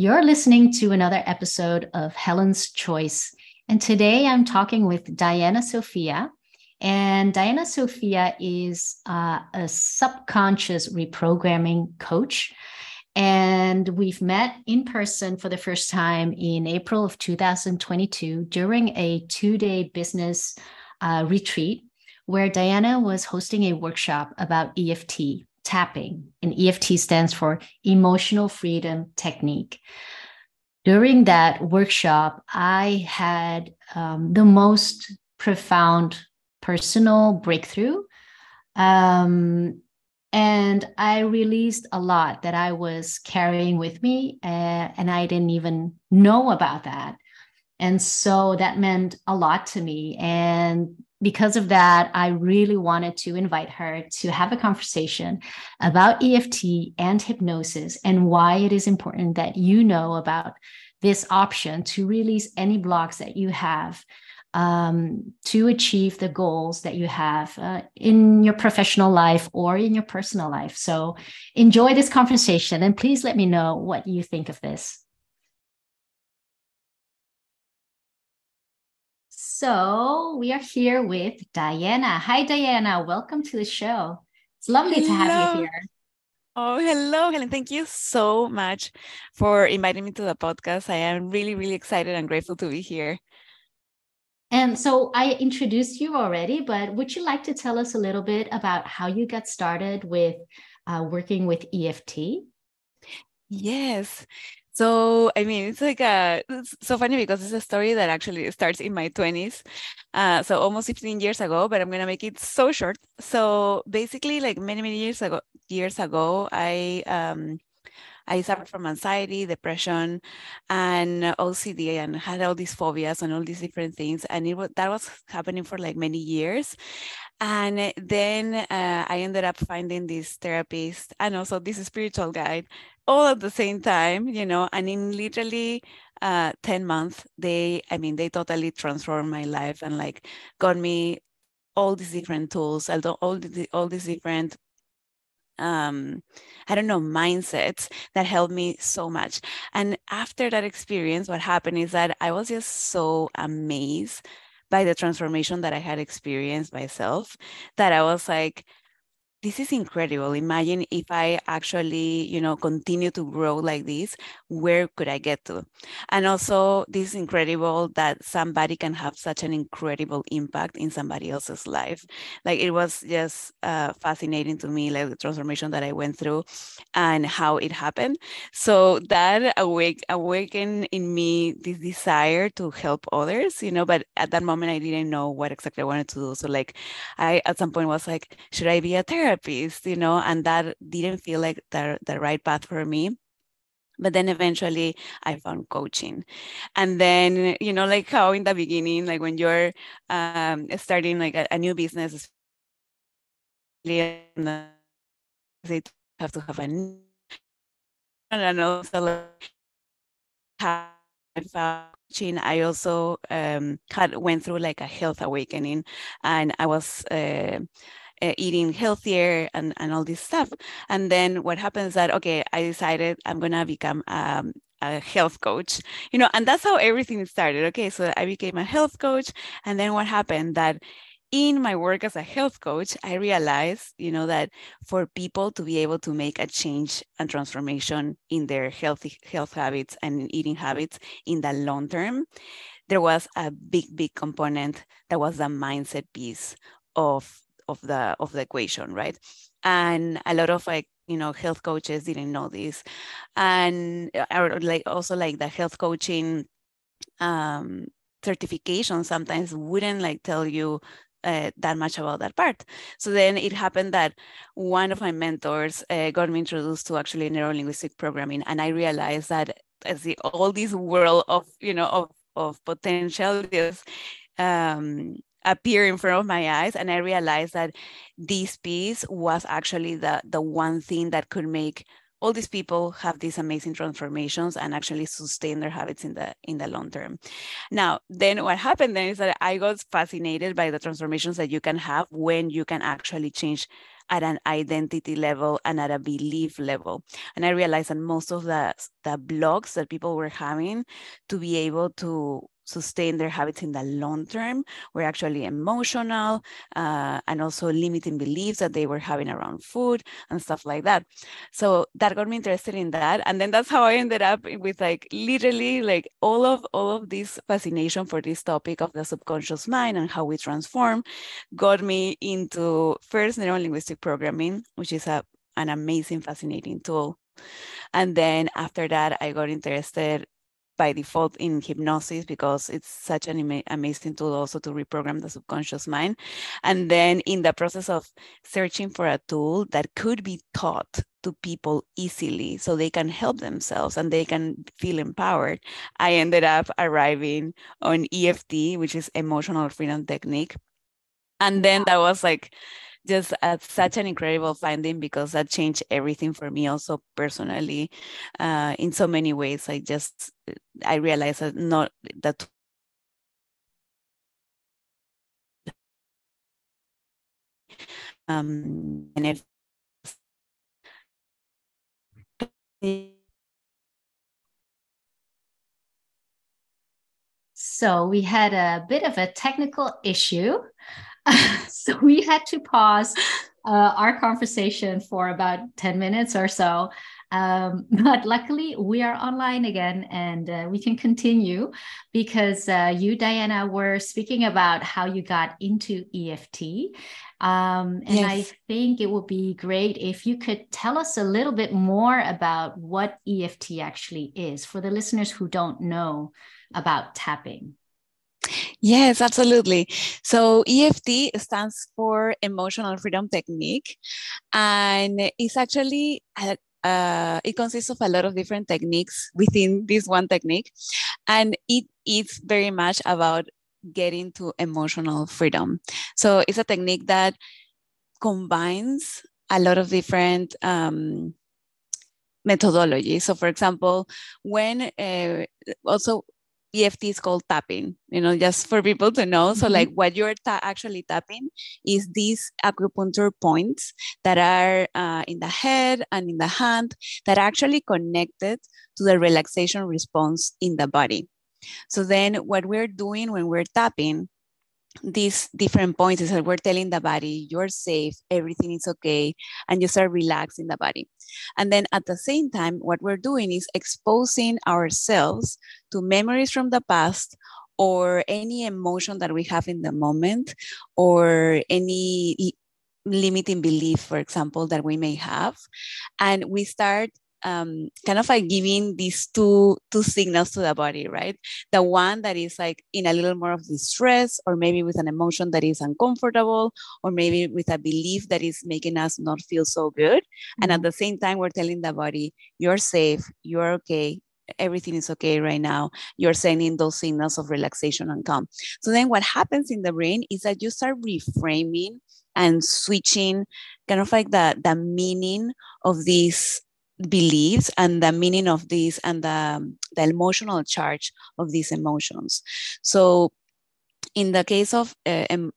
You're listening to another episode of Helen's Choice. And today I'm talking with Diana Sofia. And Diana Sofia is uh, a subconscious reprogramming coach. And we've met in person for the first time in April of 2022 during a two day business uh, retreat where Diana was hosting a workshop about EFT tapping, and EFT stands for Emotional Freedom Technique. During that workshop, I had um, the most profound personal breakthrough. Um, and I released a lot that I was carrying with me, uh, and I didn't even know about that. And so that meant a lot to me. And because of that, I really wanted to invite her to have a conversation about EFT and hypnosis and why it is important that you know about this option to release any blocks that you have um, to achieve the goals that you have uh, in your professional life or in your personal life. So enjoy this conversation and please let me know what you think of this. So we are here with Diana. Hi, Diana. Welcome to the show. It's lovely hello. to have you here. Oh, hello, Helen. Thank you so much for inviting me to the podcast. I am really, really excited and grateful to be here. And so I introduced you already, but would you like to tell us a little bit about how you got started with uh, working with EFT? Yes. So I mean, it's like a it's so funny because it's a story that actually starts in my 20s, uh, so almost 15 years ago. But I'm gonna make it so short. So basically, like many many years ago, years ago, I um, I suffered from anxiety, depression, and OCD, and had all these phobias and all these different things. And it was that was happening for like many years. And then uh, I ended up finding this therapist and also this spiritual guide all at the same time, you know, and in literally uh, 10 months, they, I mean, they totally transformed my life and like got me all these different tools, all, the, all these different um i don't know mindsets that helped me so much. And after that experience what happened is that i was just so amazed by the transformation that i had experienced myself that i was like this is incredible. Imagine if i actually you know continue to grow like this where could i get to? And also this is incredible that somebody can have such an incredible impact in somebody else's life. Like it was just uh, fascinating to me like the transformation that i went through and how it happened. So that awake awakened in me this desire to help others you know but at that moment i didn't know what exactly i wanted to do. So like i at some point was like should i be a therapist therapist, you know, and that didn't feel like the, the right path for me. But then eventually i found coaching. And then you know like how in the beginning like when you're um, starting like a, a new business they have to have a and also like coaching. I also um, had went through like a health awakening and i was uh, uh, eating healthier and, and all this stuff. And then what happens that, okay, I decided I'm going to become um, a health coach, you know, and that's how everything started. Okay, so I became a health coach. And then what happened that in my work as a health coach, I realized, you know, that for people to be able to make a change and transformation in their healthy health habits and eating habits in the long term, there was a big, big component that was the mindset piece of of the of the equation right? And a lot of like you know health coaches didn't know this. And uh, or like also like the health coaching um certification sometimes wouldn't like tell you uh, that much about that part. So then it happened that one of my mentors uh, got me introduced to actually neurolinguistic programming, and I realized that as the all this world of you know of of potential just um, appear in front of my eyes and i realized that this piece was actually the the one thing that could make all these people have these amazing transformations and actually sustain their habits in the in the long term now then what happened then is that i got fascinated by the transformations that you can have when you can actually change at an identity level and at a belief level. And I realized that most of the, the blocks that people were having to be able to sustain their habits in the long term were actually emotional uh, and also limiting beliefs that they were having around food and stuff like that. So that got me interested in that. And then that's how I ended up with like literally like all of all of this fascination for this topic of the subconscious mind and how we transform got me into first neuro-linguistic programming, which is a, an amazing, fascinating tool. And then after that, I got interested by default in hypnosis because it's such an ama- amazing tool also to reprogram the subconscious mind. And then in the process of searching for a tool that could be taught to people easily so they can help themselves and they can feel empowered, I ended up arriving on EFT, which is emotional freedom technique. And then that was like, just such an incredible finding because that changed everything for me also personally uh, in so many ways. I just i realized that not that um and if so we had a bit of a technical issue so we had to pause uh, our conversation for about 10 minutes or so. Um, but luckily, we are online again and uh, we can continue because uh, you, Diana, were speaking about how you got into EFT. Um, and yes. I think it would be great if you could tell us a little bit more about what EFT actually is for the listeners who don't know about tapping. Yes, absolutely. So EFT stands for Emotional Freedom Technique, and it's actually a, uh, it consists of a lot of different techniques within this one technique, and it is very much about getting to emotional freedom. So it's a technique that combines a lot of different um, methodologies. So, for example, when uh, also EFT is called tapping, you know, just for people to know. So, mm-hmm. like, what you're ta- actually tapping is these acupuncture points that are uh, in the head and in the hand that are actually connected to the relaxation response in the body. So, then what we're doing when we're tapping these different points is that we're telling the body you're safe everything is okay and you start relaxing the body. And then at the same time what we're doing is exposing ourselves to memories from the past or any emotion that we have in the moment or any limiting belief for example that we may have. And we start um, kind of like giving these two two signals to the body, right? The one that is like in a little more of distress, or maybe with an emotion that is uncomfortable, or maybe with a belief that is making us not feel so good. Mm-hmm. And at mm-hmm. the same time, we're telling the body, "You're safe. You're okay. Everything is okay right now." You're sending those signals of relaxation and calm. So then, what happens in the brain is that you start reframing and switching, kind of like the the meaning of these beliefs and the meaning of this and the, the emotional charge of these emotions. So, in the case of uh, um,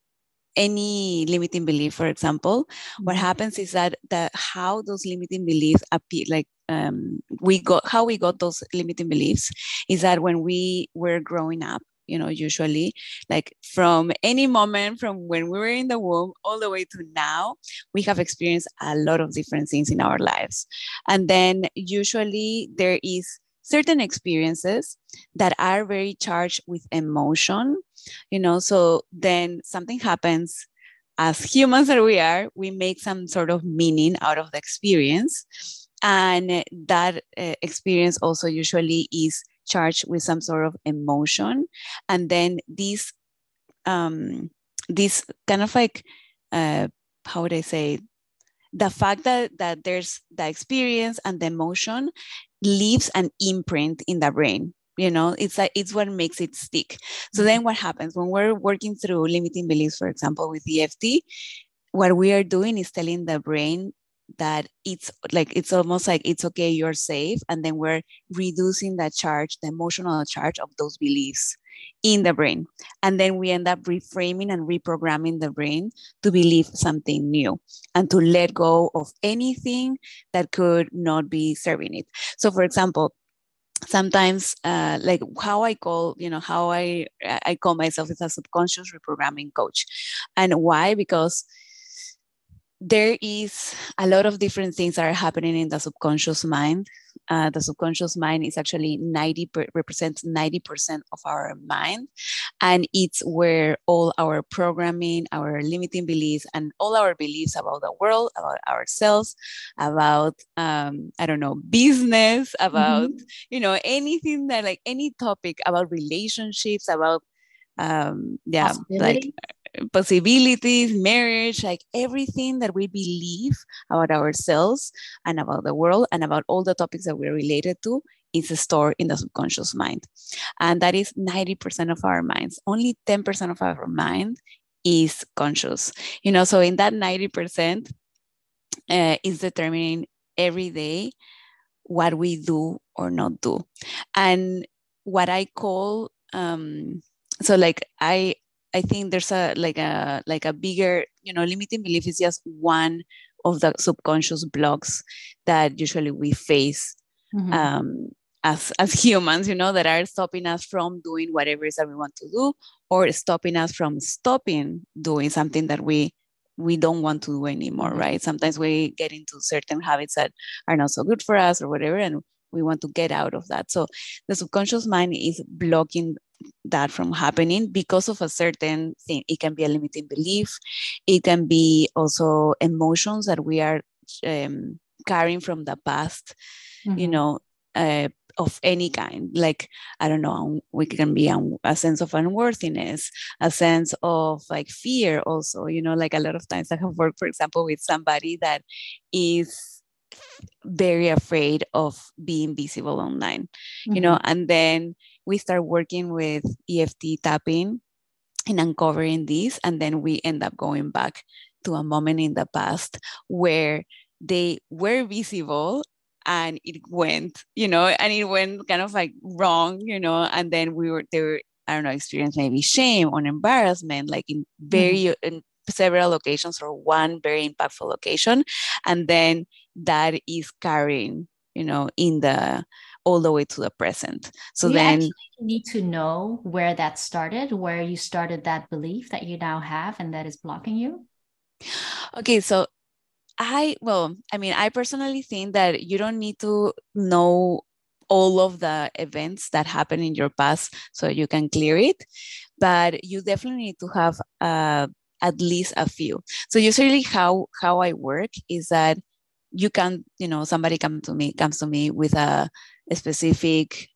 any limiting belief, for example, what mm-hmm. happens is that the how those limiting beliefs appear, like um, we got how we got those limiting beliefs, is that when we were growing up, you know, usually like from any moment from when we were in the womb all the way to now, we have experienced a lot of different things in our lives. And then usually there is certain experiences that are very charged with emotion, you know, so then something happens as humans that we are, we make some sort of meaning out of the experience. And that uh, experience also usually is charged with some sort of emotion. And then these um this kind of like uh how would i say the fact that that there's the experience and the emotion leaves an imprint in the brain you know? It's like it's what makes it stick. So then what happens? When we're working through limiting beliefs for example with eft what we are doing is telling the brain that it's like it's almost like it's okay you're safe and then we're reducing that charge the emotional charge of those beliefs in the brain. And then we end up reframing and reprogramming the brain to believe something new and to let go of anything that could not be serving it. So, for example, sometimes uh, like how i call you know how i i call myself as a subconscious reprogramming coach and why because there is a lot of different things that are happening in the subconscious mind. Uh, the subconscious mind is actually 90 per, represents 90% of our mind and it's where all our programming our limiting beliefs and all our beliefs about the world about ourselves about um, i don't know business about mm-hmm. you know anything that like any topic about relationships about um yeah like possibilities, marriage, like everything that we believe about ourselves and about the world and about all the topics that we're related to is stored in the subconscious mind. And that is 90% of our minds. Only 10% of our mind is conscious. You know, so in that 90% uh, is determining every day what we do or not do. And what I call um, so like I I think there's a like a like a bigger, you know, limiting belief is just one of the subconscious blocks that usually we face mm-hmm. um, as as humans, you know, that are stopping us from doing whatever it is that we want to do, or stopping us from stopping doing something that we we don't want to do anymore, mm-hmm. right? Sometimes we get into certain habits that are not so good for us or whatever, and we want to get out of that. So the subconscious mind is blocking that from happening because of a certain thing. It can be a limiting belief. It can be also emotions that we are um, carrying from the past, mm-hmm. you know, uh, of any kind. Like, I don't know, we can be un- a sense of unworthiness, a sense of like fear also, you know, like a lot of times I have worked, for example, with somebody that is very afraid of being visible online, mm-hmm. you know, mm-hmm. and then we start working with EFT tapping and uncovering this. And then we end up going back to a moment in the past where they were visible and it went, you know, and it went kind of like wrong, you know, and then we were, they were, I don't know, experience maybe shame or embarrassment, like in very, mm-hmm. in several locations or one very impactful location. And then that is carrying, you know, in the, all the way to the present. So you then you need to know where that started, where you started that belief that you now have and that is blocking you. Okay, so I well, I mean, I personally think that you don't need to know all of the events that happen in your past so you can clear it, but you definitely need to have uh, at least a few. So usually, how how I work is that you can, you know, somebody come to me comes to me with a a specific,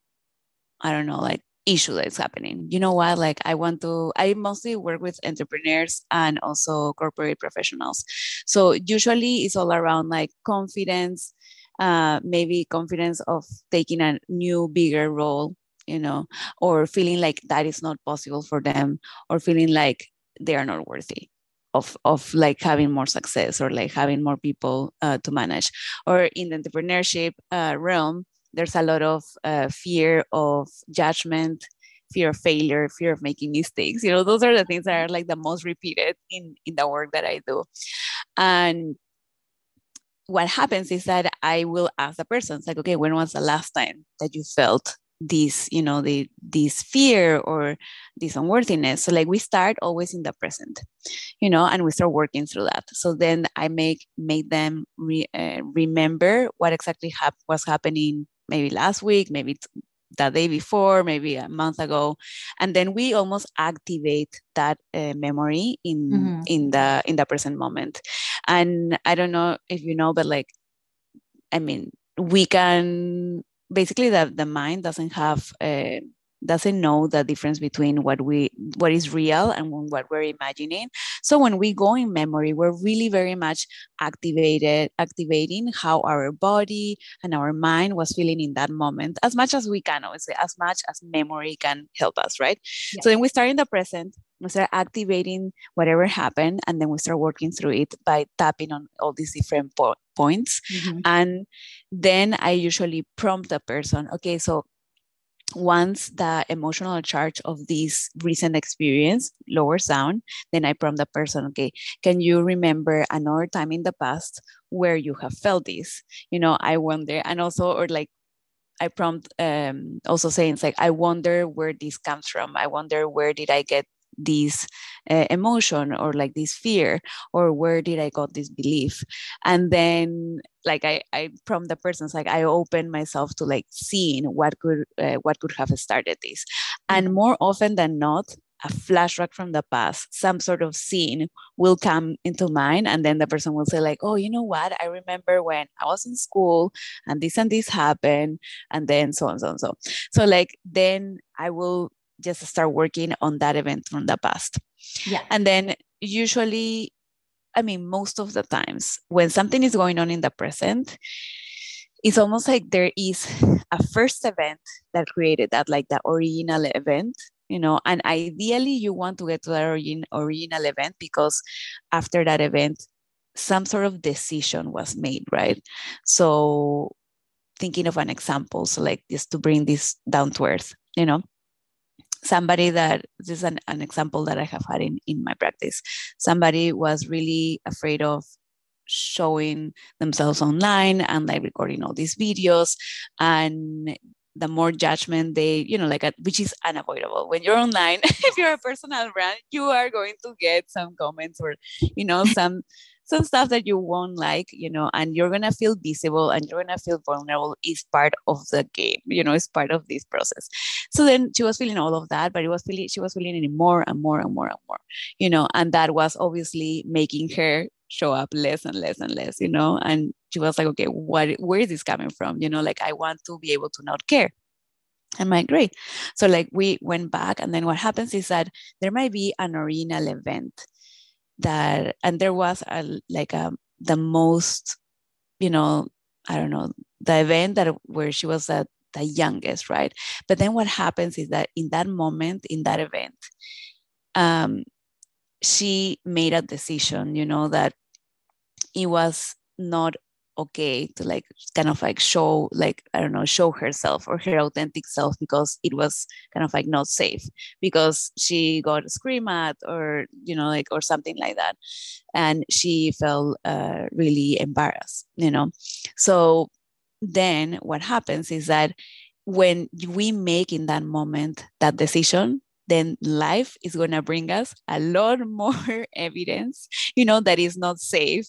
I don't know, like issue that's happening. You know what? Like I want to, I mostly work with entrepreneurs and also corporate professionals. So usually it's all around like confidence, uh, maybe confidence of taking a new, bigger role, you know, or feeling like that is not possible for them, or feeling like they are not worthy. Of, of like having more success or like having more people uh, to manage. Or in the entrepreneurship uh, realm there's a lot of uh, fear of judgment fear of failure fear of making mistakes. You know those are the things that are like the most repeated in in the work that i do. And what happens is that i will ask the person it's like okay when was the last time that you felt this you know the this fear or this unworthiness so like we start always in the present you know and we start working through that so then i make make them re, uh, remember what exactly hap- was happening maybe last week, maybe the day before, maybe a month ago, and then we almost activate that uh, memory in mm-hmm. in the in the present moment. And I don't know if you know, but like, I mean, we can basically the the mind doesn't have. Uh, doesn't know the difference between what we what is real and what we're imagining so when we go in memory we're really very much activated activating how our body and our mind was feeling in that moment as much as we can obviously as much as memory can help us right yeah. so then we start in the present we start activating whatever happened and then we start working through it by tapping on all these different po- points mm-hmm. and then i usually prompt the person okay so once the emotional charge of this recent experience lowers down, then I prompt the person, okay, can you remember another time in the past where you have felt this? You know, I wonder, and also, or like, I prompt um, also saying, like, I wonder where this comes from. I wonder where did I get this uh, emotion or like this fear or where did i got this belief and then like i i from the person's like i open myself to like seeing what could uh, what could have started this and mm-hmm. more often than not a flashback from the past, some sort of scene will come into mind. And then the person will say, like, oh, you know what? I remember when I was in school and this and this happened. And then so on, so on, so. So like then I will just start working on that event from the past. Yeah. And then usually, I mean, most of the times when something is going on in the present, it's almost like there is a first event that created that, like the original event, you know, and ideally you want to get to that origin, original event because after that event, some sort of decision was made, right? So thinking of an example, so like just to bring this down to earth, you know, somebody that this is an, an example that I have had in, in my practice. Somebody was really afraid of showing themselves online and like recording all these videos and the more judgment they you know like a, which is unavoidable when you're online if you're a personal brand you are going to get some comments or you know some some stuff that you won't like, you know, and you're gonna feel visible and you're gonna feel vulnerable is part of the game, you know, it's part of this process. So then she was feeling all of that, but it was feeling she was feeling it more and more and more and more, you know, and that was obviously making her show up less and less and less, you know, and she was like, okay, what where is this coming from? You know, like I want to be able to not care. I'm like, great. So like we went back, and then what happens is that there might be an original event that and there was a like a the most you know i don't know the event that where she was at the youngest right but then what happens is that in that moment in that event um she made a decision you know that it was not okay to like kind of like show like i don't know show herself or her authentic self because it was kind of like not safe because she got screamed at or you know like or something like that. And she felt uh, really embarrassed you know? So then what happens is that when we make in that moment that decision then life is going to bring us a lot more evidence you know that is not safe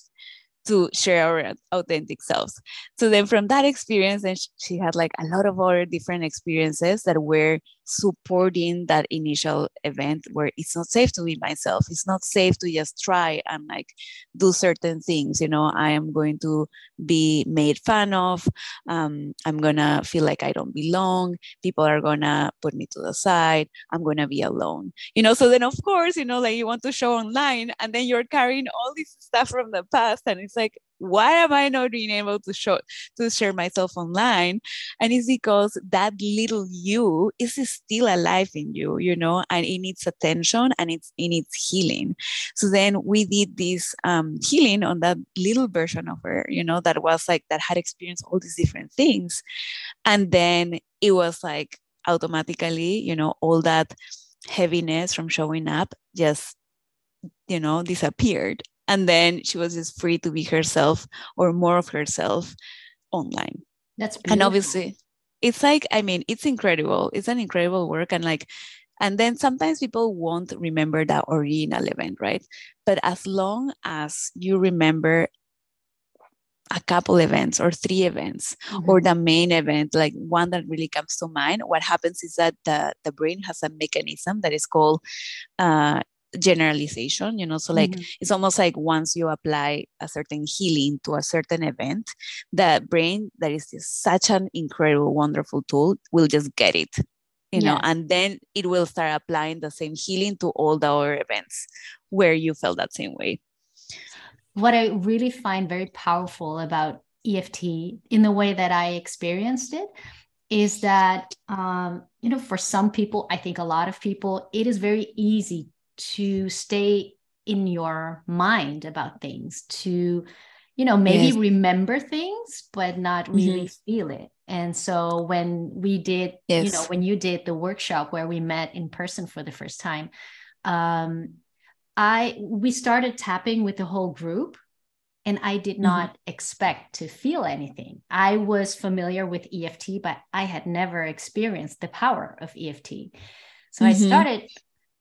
to share our authentic selves. So then from that experience, and she had like a lot of other different experiences that were supporting that initial event where it's not safe to be myself. It's not safe to just try and like do certain things. You know, I am going to be made fun of. Um, I'm gonna feel like I don't belong. People are gonna put me to the side. I'm gonna be alone. You know, so then of course, you know, like you want to show online and then you're carrying all this stuff from the past and it's like why am I not being able to show to share myself online? And it's because that little you is still alive in you, you know, and it needs attention and it's it needs healing. So then we did this um, healing on that little version of her, you know, that was like that had experienced all these different things. And then it was like automatically, you know, all that heaviness from showing up just you know disappeared and then she was just free to be herself or more of herself online that's beautiful. and obviously it's like i mean it's incredible it's an incredible work and like and then sometimes people won't remember that original event right but as long as you remember a couple events or three events mm-hmm. or the main event like one that really comes to mind what happens is that the, the brain has a mechanism that is called uh, generalization you know so like mm-hmm. it's almost like once you apply a certain healing to a certain event the brain that is such an incredible wonderful tool will just get it you yes. know and then it will start applying the same healing to all the other events where you felt that same way what i really find very powerful about eft in the way that i experienced it is that um, you know for some people i think a lot of people it is very easy to stay in your mind about things to you know maybe yes. remember things but not really mm-hmm. feel it And so when we did, Yes. you know, when you did the workshop where we met in person for the first time, um, I we started tapping with the whole group, and I did Mhm. not expect to feel anything. I was familiar with EFT, but I had never experienced the power of EFT. So I Mhm. started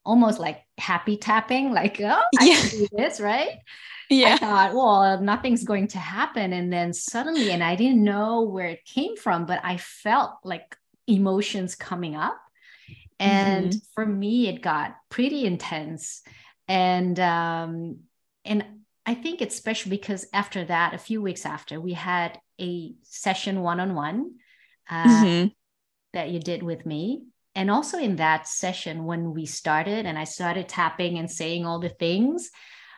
almost like happy tapping, like, oh, I Yeah. can do this, right? I Yeah. thought, well, nothing's going to happen. And then suddenly, and I didn't know where it came from, but I felt like emotions coming up. And Mhm. for me, it got pretty intense. And um, and I think it's special because after that, a few weeks after, we had a session one-on-one uh, Mhm. that you did with me. And also in that session, when we started and I started tapping and saying all the things,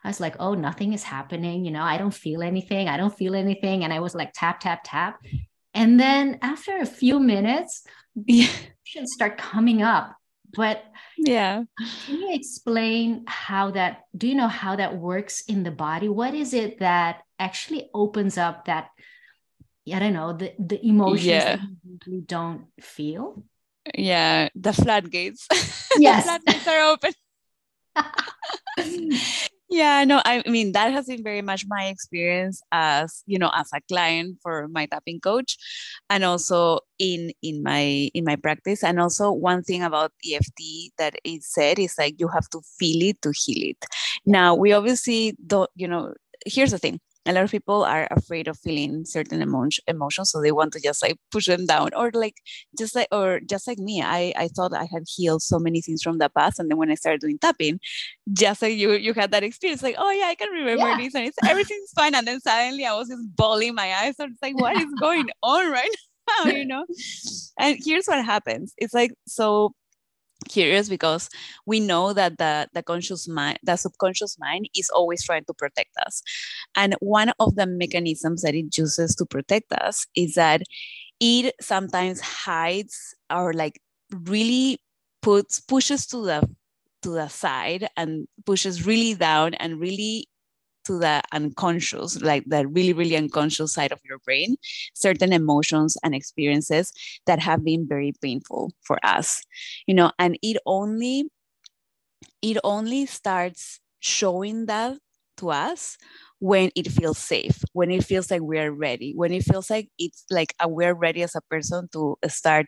I was like, oh, nothing is happening. You know, I don't feel anything. I don't feel anything. And I was like, tap, tap, tap. And then after a few minutes, Yeah. emotions start coming up. But Yeah. can you explain how that, do you know how that works in the body? What is it that actually opens up that, I don't know, the, the emotions Yeah. that you don't feel? Yeah. The floodgates. Yes. the floodgates are open. yeah no i mean that has been very much my experience as you know as a client for my tapping coach and also in in my in my practice and also one thing about eft that is said is like you have to feel it to heal it now we obviously don't you know here's the thing a lot of people are afraid of feeling certain emotion, emotions so they want to just like push them down or like just like or just like me i i thought i had healed so many things from the past and then when i started doing tapping just like you you had that experience like oh yeah i can remember Yeah. this and it's everything's fine and then suddenly i was just bawling my eyes i was like what is going on right now you know and here's what happens it's like so curious because we know that the the conscious mind the subconscious mind is always trying to protect us. And one of the mechanisms that it uses to protect us is that it sometimes hides or like really puts pushes to the to the side and pushes really down and really to the unconscious like the really really unconscious side of your brain certain emotions and experiences that have been very painful for us you know and it only it only starts showing that to us when it feels safe when it feels like we are ready when it feels like it's like uh, we're ready as a person to start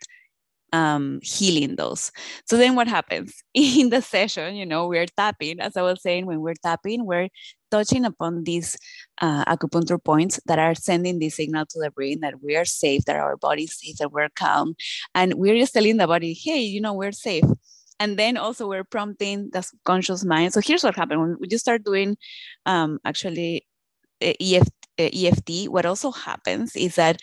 um, healing those. So then what happens in the session? You know, we're tapping, as I was saying, when we're tapping, we're touching upon these uh, acupuncture points that are sending this signal to the brain that we are safe, that our body is safe, that we're calm. And we're just telling the body, hey, you know, we're safe. And then also we're prompting the subconscious mind. So here's what happened when we just start doing um, actually EFT, uh, EFT, what also happens is that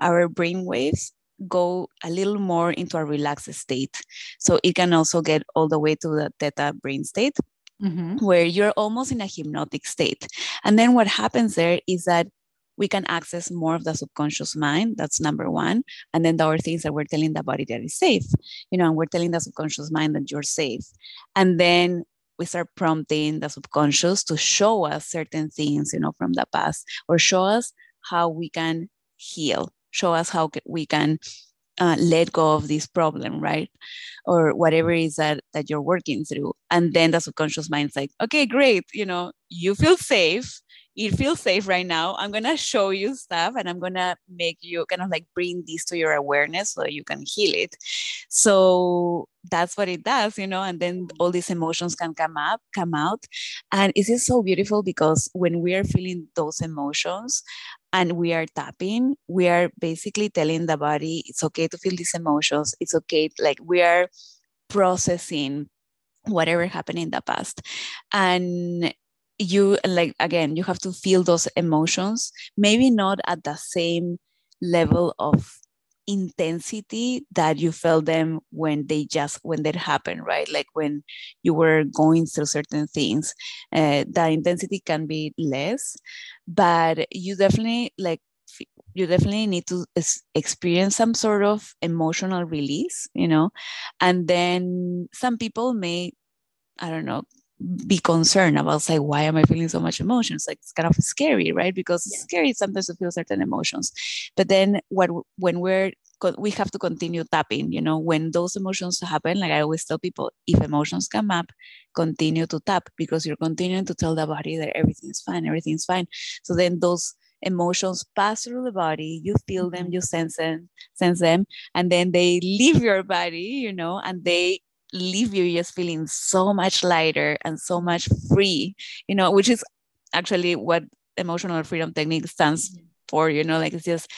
our brain waves go a little more into a relaxed state. So it can also get all the way to the theta brain state Mhm. where you're almost in a hypnotic state. And then what happens there is that we can access more of the subconscious mind. That's number one. And then there are things that we're telling the body that is safe, you know, and we're telling the subconscious mind that you're safe. And then we start prompting the subconscious to show us certain things, you know, from the past or show us how we can heal, show us how we can uh, let go of this problem, right? Or whatever it is that that you're working through. And then the subconscious mind's like, okay, great, you know, you feel safe. It feels safe right now. I'm gonna show you stuff and I'm gonna make you kind of like bring this to your awareness so you can heal it. So that's what it does, you know, and then all these emotions can come up, come out. And it's just so beautiful because when we are feeling those emotions, and we are tapping. We are basically telling the body it's okay to feel these emotions. It's okay like we are processing whatever happened in the past. And you like again you have to feel those emotions maybe not at the same level of intensity that you felt them when they just when that happened right? Like when you were going through certain things. Uh, the intensity can be less but you definitely like you definitely need to experience some sort of emotional release you know? And then some people may i don't know be concerned about like why am i feeling so much emotions? Like it's kind of scary right? Because yeah. it's scary sometimes to feel certain emotions. But then what when we're we have to continue tapping you know when those emotions happen like i always tell people if emotions come up continue to tap because you're continuing to tell the body that everything's fine everything's fine so then those emotions pass through the body you feel them mm-hmm. you sense them sense them and then they leave your body you know and they leave you just feeling so much lighter and so much free you know which is actually what emotional freedom technique stands mm-hmm. for you know like it's just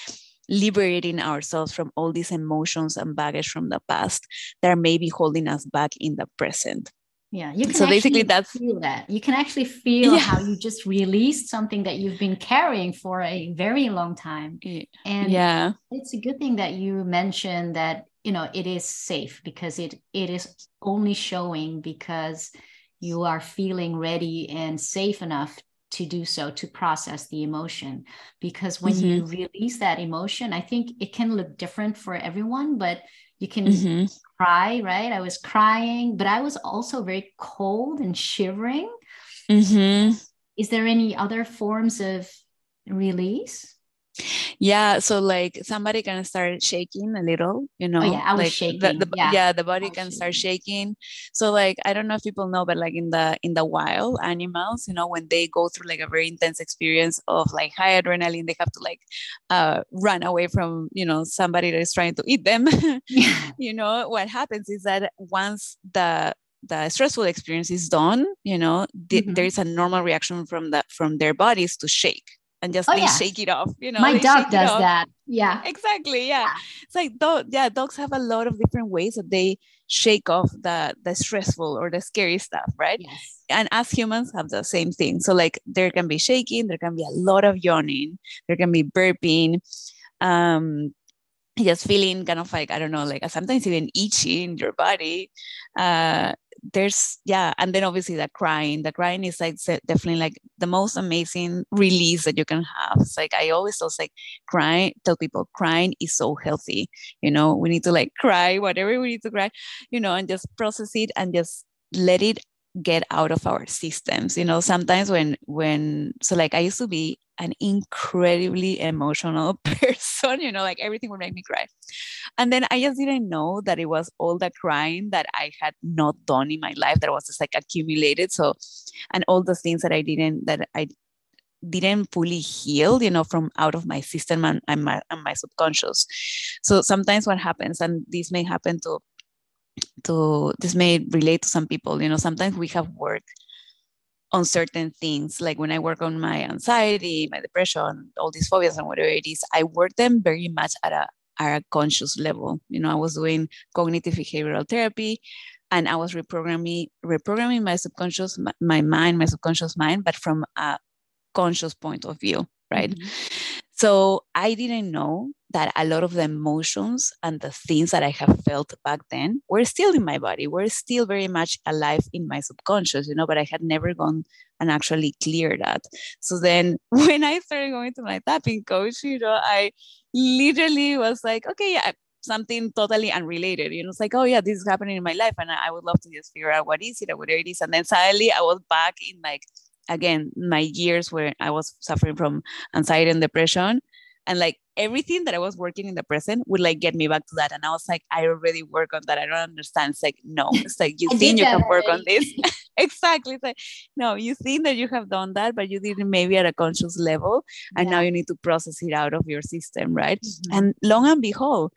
liberating ourselves from all these emotions and baggage from the past that are maybe holding us back in the present. Yeah, you can so basically that's feel that you can actually feel yeah. how you just released something that you've been carrying for a very long time. And yeah, it's a good thing that you mentioned that you know it is safe because it it is only showing because you are feeling ready and safe enough to do so to process the emotion because when mm-hmm. you release that emotion i think it can look different for everyone but you can mm-hmm. cry right i was crying but i was also very cold and shivering mm-hmm. is there any other forms of release yeah so like somebody can start shaking a little you know oh, yeah i was like shaking the, the yeah. yeah. the body can shaking. start shaking so like i don't know if people know but like in the in the wild animals you know when they go through like a very intense experience of like high adrenaline they have to like uh run away from you know somebody that is trying to eat them yeah. you know what happens is that once the the stressful experience is done you know mm-hmm. there is a normal reaction from the from their bodies to shake and just oh, they yeah. shake it off you know my dog does that. Yeah. Exactly yeah, it's like dog, yeah dogs have a lot of different ways that they shake off the the stressful or the scary stuff right? Yes. and as humans have the same thing. So like there can be shaking there can be a lot of yawning there can be burping um just feeling kind of like i don't know like sometimes even itchy in your body uh there's yeah and then obviously the crying the crying is like definitely like the most amazing release that you can have. It's like i always tell like crying tell people crying is so healthy you know? We need to like cry whatever we need to cry you know and just process it and just let it get out of our systems you know sometimes when when so like i used to be an incredibly emotional person you know like everything would make me cry. And then i just didn't know that it was all the crying that i had not done in my life that was just like accumulated. So and all the things that i didn't that i didn't fully heal you know from out of my system and, and, my, and my subconscious. So sometimes what happens and this may happen to to this may relate to some people you know sometimes we have work on certain things like when i work on my anxiety my depression all these phobias and whatever it is i work them very much at a at a conscious level you know i was doing cognitive behavioral therapy and i was reprogramming reprogramming my subconscious my, my mind my subconscious mind but from a conscious point of view right mm-hmm. so i didn't know that a lot of the emotions and the things that I have felt back then were still in my body, were still very much alive in my subconscious, you know, but I had never gone and actually cleared that. So then when I started going to my tapping coach, you know, I literally was like, okay, yeah, something totally unrelated. You know, it's like, oh yeah, this is happening in my life. And I would love to just figure out what is it or whatever it is. And then suddenly I was back in like again my years where I was suffering from anxiety and depression and like everything that I was working in the present would like get me back to that. And I was like, I already work on that. I don't understand. It's like, no, it's like you think you can work on this. exactly. It's like, no, you think that you have done that, but you didn't maybe at a conscious level. And yeah. now you need to process it out of your system, right? Mm-hmm. And long and behold,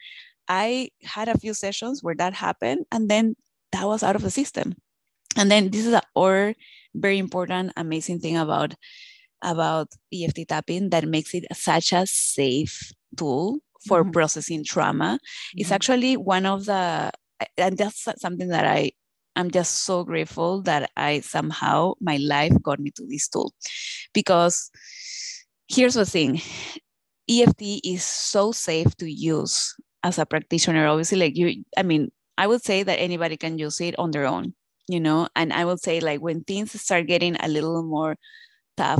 I had a few sessions where that happened. And then that was out of the system. And then this is a or very important, amazing thing about about EFT tapping that makes it such a safe tool for mm-hmm. processing trauma. Mm-hmm. It's actually one of the, and that's something that I I'm just so grateful that I somehow my life got me to this tool because here's the thing EFT is so safe to use as a practitioner. Obviously, like you, I mean, I would say that anybody can use it on their own, you know, and I would say like when things start getting a little more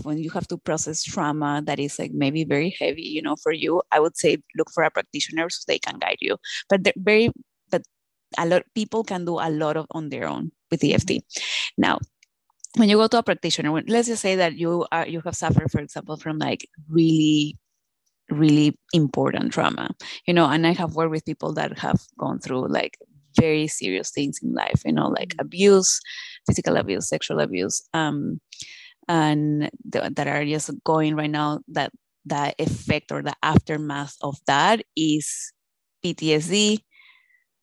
when you have to process trauma that is like maybe very heavy you know for you i would say look for a practitioner so they can guide you. But they're very but a lot people can do a lot of on their own with EFT now when you go to a practitioner, when, let's just say that you are you have suffered, for example, from like really really important trauma you know and i have worked with people that have gone through like very serious things in life you know like mm-hmm. abuse physical abuse sexual abuse um and th- that are just going right now that that effect or the aftermath of that is ptsd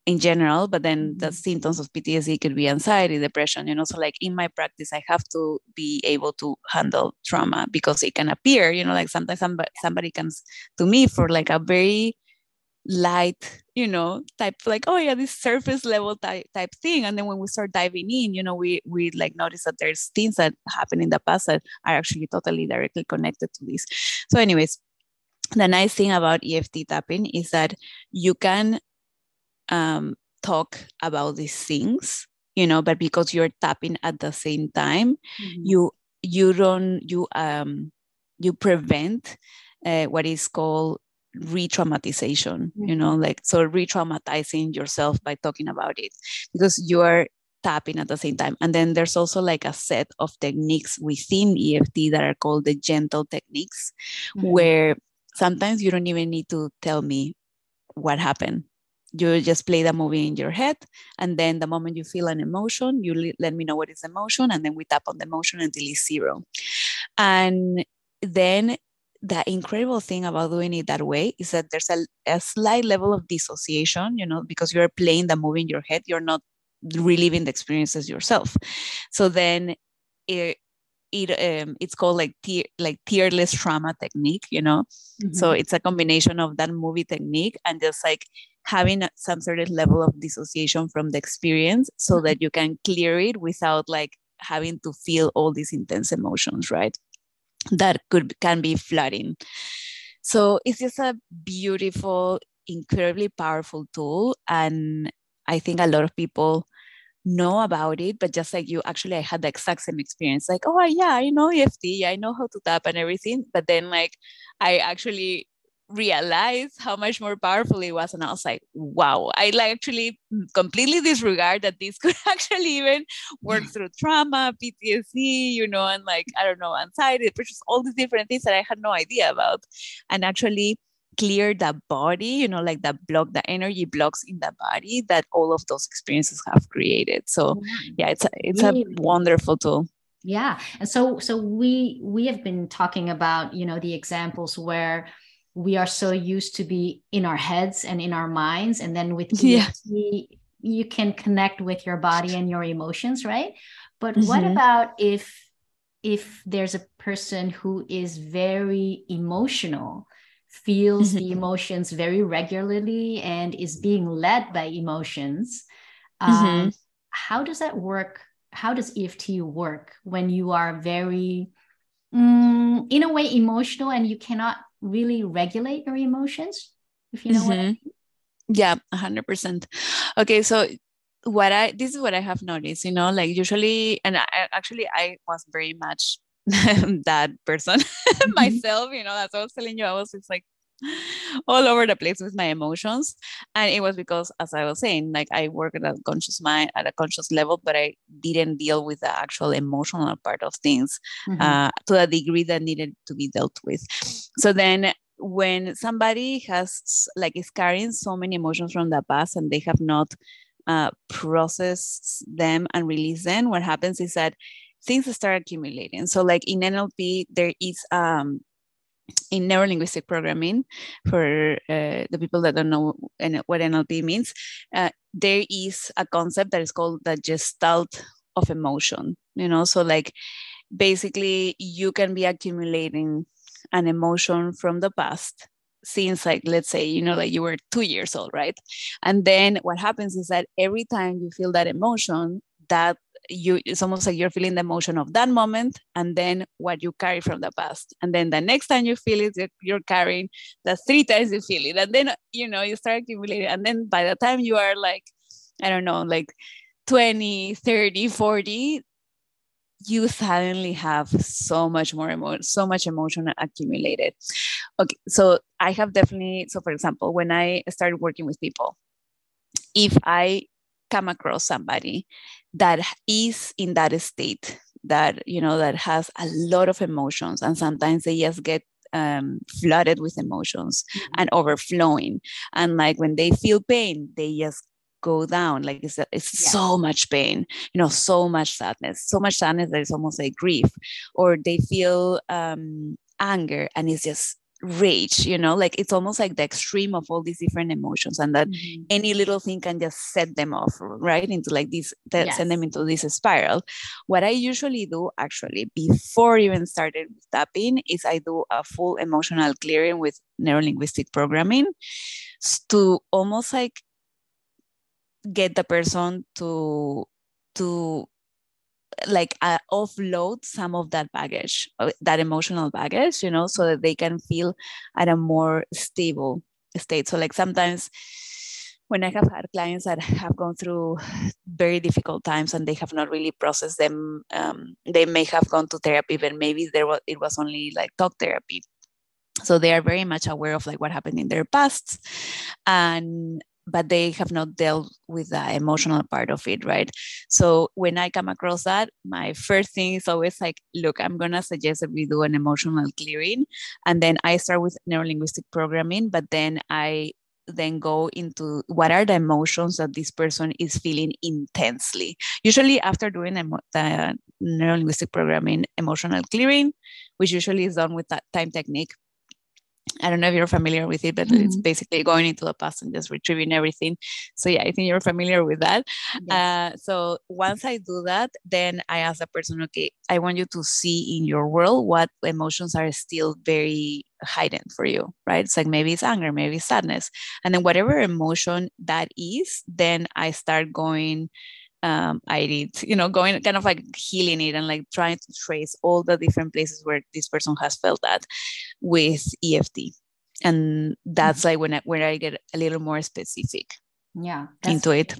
in general, but then the mm-hmm. symptoms of PTSD could be anxiety, depression, you know. So, like in my practice, I have to be able to handle trauma because it can appear, you know, like sometimes somebody, somebody comes to me for like a very light, you know, type like, oh yeah, this surface level type type thing. And then when we start diving in, you know, we we like notice that there's things that happen in the past that are actually totally directly connected to this. So, anyways, the nice thing about EFT tapping is that you can um, talk about these things you know but because you're tapping at the same time mm-hmm. you you don't you um you prevent uh, what is called re-traumatization mm-hmm. you know like so re-traumatizing yourself by talking about it because you are tapping at the same time and then there's also like a set of techniques within EFT that are called the gentle techniques mm-hmm. where sometimes you don't even need to tell me what happened you just play the movie in your head and then the moment you feel an emotion you let me know what is the emotion and then we tap on the emotion until it's zero and then the incredible thing about doing it that way is that there's a, a slight level of dissociation you know because you're playing the movie in your head you're not reliving the experiences yourself so then it, it um, it's called like tier, like tearless trauma technique you know mm-hmm. so it's a combination of that movie technique and just like having some sort of level of dissociation from the experience so mm-hmm. that you can clear it without like having to feel all these intense emotions right that could can be flooding so it's just a beautiful incredibly powerful tool and i think a lot of people know about it but just like you actually i had the exact same experience. Like oh yeah i know eft i know how to tap and everything but then like i actually realized how much more powerful it was and i was like wow. I like actually completely disregard that this could actually even work hmm. through trauma ptsd you know and like i don't know anxiety just all these different things that i had no idea about. And actually clear the body you know like that block the energy blocks in the body that all of those experiences have created. So yeah. it's a, it's a wonderful tool. Yeah. And so so we we have been talking about you know the examples where we are so used to be in our heads and in our minds and then with yeah. EFT, you can connect with your body and your emotions right but mm-hmm. what about if if there's a person who is very emotional feels mm-hmm. the emotions very regularly and is being led by emotions um, mm-hmm. how does that work how does eft work when you are very mm, in a way emotional and you cannot really regulate your emotions if you know mm-hmm. what I mm-hmm. mean. yeah 100% okay so what i this is what i have noticed you know like usually and I, actually i was very much that person mm-hmm. myself you know as i was telling you i was just like all over the place with my emotions. And it was because as i was saying like i work at a conscious mind at a conscious level but i didn't deal with the actual emotional part of things mm-hmm. uh, to a degree that needed to be dealt with. So then when somebody has like is carrying so many emotions from the past and they have not uh, processed them and released them what happens is that things start accumulating. So like in nlp there is um in neurolinguistic programming, for uh, the people that don't know what NLP means, uh, there is a concept that is called the gestalt of emotion. You know, so like basically you can be accumulating an emotion from the past since like let's say you know like you were two years old right and then what happens is that every time you feel that emotion that you it's almost like you're feeling the emotion of that moment and then what you carry from the past. And then the next time you feel it you're carrying the three times you feel it. And then you know you start accumulating. And then by the time you are like i don't know like 20 30 40 you suddenly have so much more emotion so much emotion accumulated. Okay so i have definitely so for example when i started working with people if i come across somebody that is in that state that you know that has a lot of emotions and sometimes they just get um, flooded with emotions mm-hmm. and overflowing and like when they feel pain they just go down like it's, it's yeah. so much pain you know so much sadness so much sadness that it's almost like grief or they feel um, anger and it's just rage you know like it's almost like the extreme of all these different emotions and that mm-hmm. any little thing can just set them off right into like this that yes. send them into this spiral what i usually do actually before even started tapping is i do a full emotional clearing with neurolinguistic programming to almost like get the person to to like uh, offload some of that baggage uh, that emotional baggage you know so that they can feel at a more stable state. So like sometimes when i have had clients that have gone through very difficult times and they have not really processed them um, they may have gone to therapy but maybe there was it was only like talk therapy. So they are very much aware of like what happened in their past and but they have not dealt with the emotional part of it, right? So when I come across that, my first thing is always like, look, I'm gonna suggest that we do an emotional clearing, and then I start with neurolinguistic programming, but then I then go into what are the emotions that this person is feeling intensely. Usually, after doing the neurolinguistic programming emotional clearing, which usually is done with that time technique, I don't know if you're familiar with it, but mm-hmm. it's basically going into the past and just retrieving everything. So yeah, I think you're familiar with that. Yes. Uh, so once I do that, then I ask the person, okay, I want you to see in your world what emotions are still very heightened for you, right? It's like maybe it's anger, maybe it's sadness, and then whatever emotion that is, then I start going um, I did, you know, going kind of like healing it and like trying to trace all the different places where this person has felt that with EFT. And that's mm-hmm. like when I, when I get a little more specific yeah into it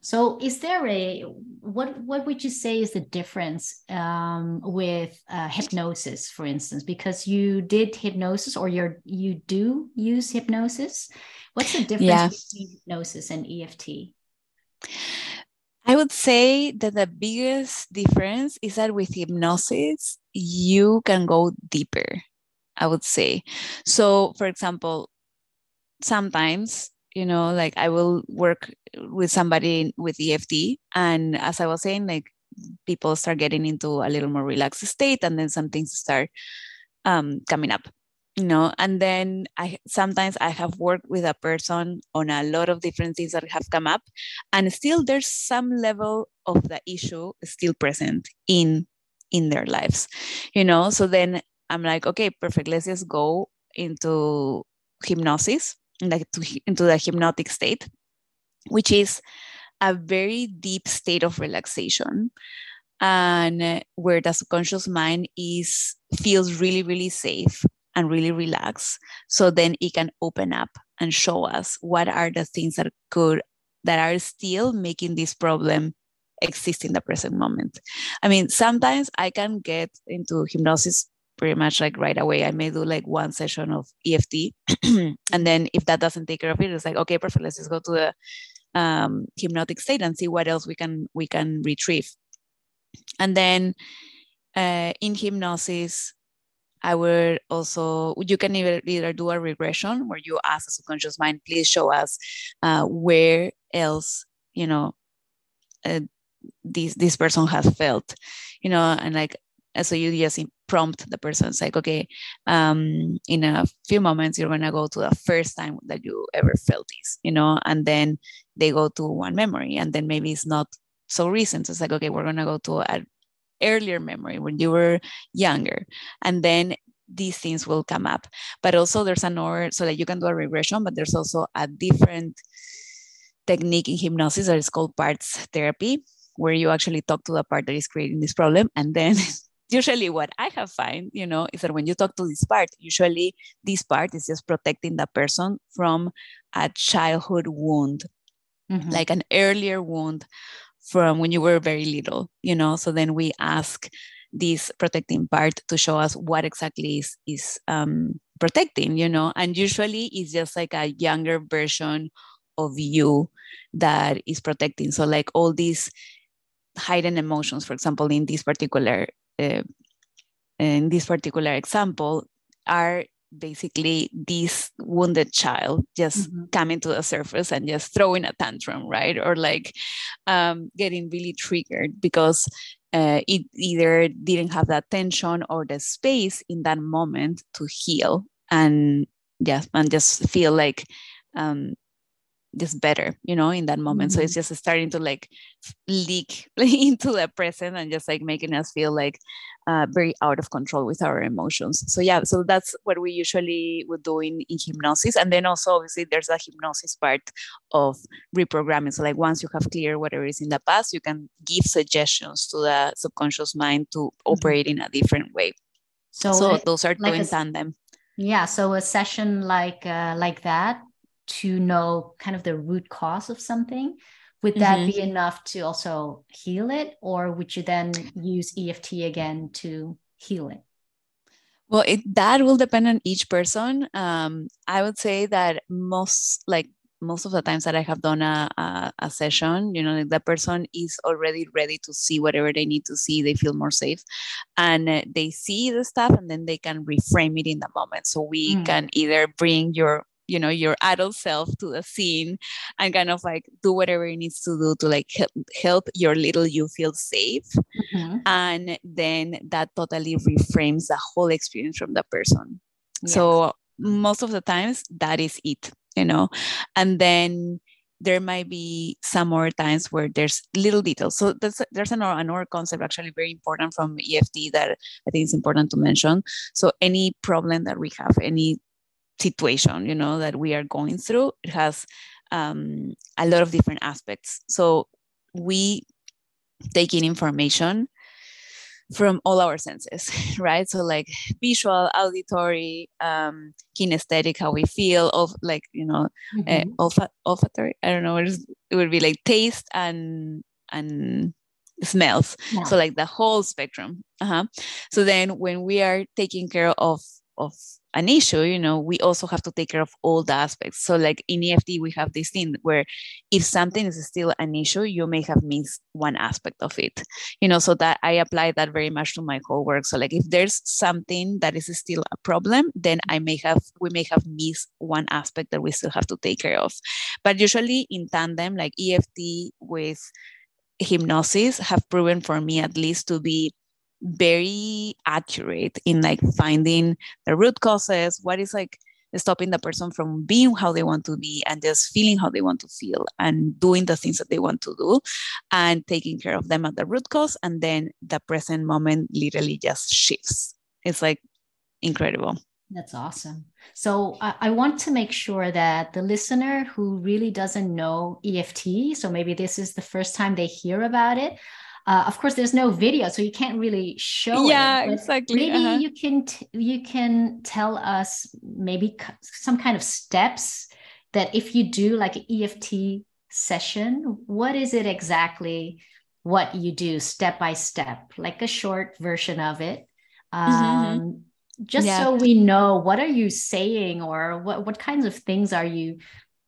so is there a what what would you say is the difference um, with uh, hypnosis for instance because you did hypnosis or you're you do use hypnosis what's the difference yeah. between hypnosis and eft I would say that the biggest difference is that with hypnosis, you can go deeper, I would say. So, for example, sometimes, you know, like I will work with somebody with EFT, and as I was saying, like people start getting into a little more relaxed state, and then some things start um, coming up you know and then i sometimes i have worked with a person on a lot of different things that have come up and still there's some level of the issue still present in in their lives you know? So then i'm like okay perfect let's just go into hypnosis like to, into the hypnotic state which is a very deep state of relaxation and uh, where the subconscious mind is feels really really safe and really relax. So then it can open up and show us what are the things that could that are still making this problem exist in the present moment. I mean sometimes i can get into hypnosis pretty much like right away. I may do like one session of eft and then if that doesn't take care of it it's like okay perfect let's just go to the um, hypnotic state and see what else we can we can retrieve. And then uh, in hypnosis I would also, you can either, either do a regression where you ask the subconscious mind, please show us uh, where else, you know, uh, this, this person has felt, you know, and like, so you just prompt the person. It's like, okay, um, in a few moments, you're going to go to the first time that you ever felt this, you know, and then they go to one memory and then maybe it's not so recent. So it's like, okay, we're going to go to a earlier memory when you were younger and then these things will come up but also there's another so that you can do a regression but there's also a different technique in hypnosis that is called parts therapy where you actually talk to the part that is creating this problem and then usually what i have find you know is that when you talk to this part usually this part is just protecting the person from a childhood wound mm-hmm. like an earlier wound from when you were very little, you know. So then we ask this protecting part to show us what exactly is is um, protecting, you know. And usually it's just like a younger version of you that is protecting. So like all these hidden emotions for example in this particular uh, in this particular example are basically this wounded child just mm-hmm. coming to the surface and just throwing a tantrum right or like um, getting really triggered because uh, it either didn't have that tension or the space in that moment to heal and yeah and just feel like um, just better you know in that moment mm-hmm. so it's mm-hmm. just starting to like leak into the present and just like making us feel like uh, very out of control with our emotions so yeah so that's what we usually would do in, in hypnosis and then also obviously there's a hypnosis part of reprogramming so like once you have clear whatever is in the past you can give suggestions to the subconscious mind to mm-hmm. operate in a different way so, so those are like two in tandem yeah so a session like uh, like that to know kind of the root cause of something would that mm-hmm. be enough to also heal it or would you then use eft again to heal it well it that will depend on each person um, i would say that most like most of the times that i have done a, a, a session you know like the person is already ready to see whatever they need to see they feel more safe and uh, they see the stuff and then they can reframe it in the moment so we mm. can either bring your you know your adult self to the scene and kind of like do whatever it needs to do to like help, help your little you feel safe mm-hmm. and then that totally reframes the whole experience from the person yes. so most of the times that is it you know and then there might be some more times where there's little details. So there's, there's another, another concept actually very important from EFT that I think is important to mention. So any problem that we have, any situation you know that we are going through it has um, a lot of different aspects so we take in information from all our senses right so like visual auditory um, kinesthetic how we feel of like you know eh, mm-hmm. uh, olfa- olfactory i don't know it would be like taste and and smells yeah. so like the whole spectrum uh-huh. so then when we are taking care of of an issue, you know, we also have to take care of all the aspects. So, like in EFT, we have this thing where if something is still an issue, you may have missed one aspect of it, you know, so that I apply that very much to my whole work. So, like if there's something that is still a problem, then I may have, we may have missed one aspect that we still have to take care of. But usually in tandem, like EFT with hypnosis have proven for me at least to be very accurate in like finding the root causes what is like stopping the person from being how they want to be and just feeling how they want to feel and doing the things that they want to do and taking care of them at the root cause and then the present moment literally just shifts it's like incredible that's awesome. So I, I, want to make sure that the listener who really doesn't know EFT, so maybe this is the first time they hear about it, uh, of course, there's no video, so you can't really show yeah, it. exactly. Maybe uh-huh. you can t- you can tell us maybe c- some kind of steps that if you do like an EFT session, what is it exactly? What you do step by step, like a short version of it. Mm-hmm, mm-hmm. Um, just yeah. so we know what are you saying or what what kinds of things are you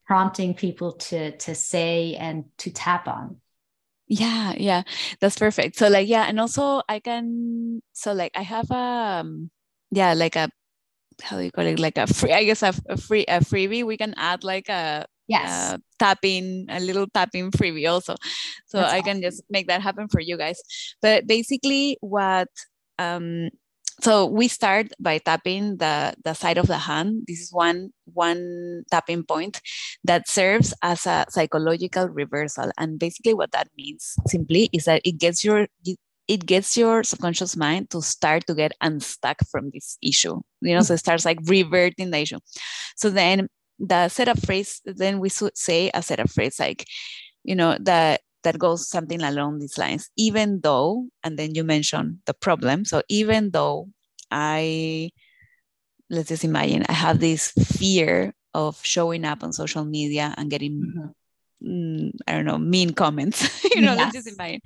prompting people to to say and to tap on yeah yeah that's perfect. So like yeah and also i can so like i have a um, yeah like a how do you call it? Like a free i guess a, a free a freebie. We can add like a yes. tapping a little tapping freebie also. So that's i awesome. can just make that happen for you guys. But basically what um so we start by tapping the, the side of the hand. This is one, one tapping point that serves as a psychological reversal. And basically what that means simply is that it gets your it gets your subconscious mind to start to get unstuck from this issue. You know, so it mm-hmm. starts like reverting the issue. So then the setup phrase, then we should say a setup phrase like, you know, that that goes something along these lines. Even though, and then you mention the problem. So even though I, let's just imagine, I have this fear of showing up on social media and getting. Mm-hmm. Mm, I don't know, mean comments, you know, yes. let's just imagine,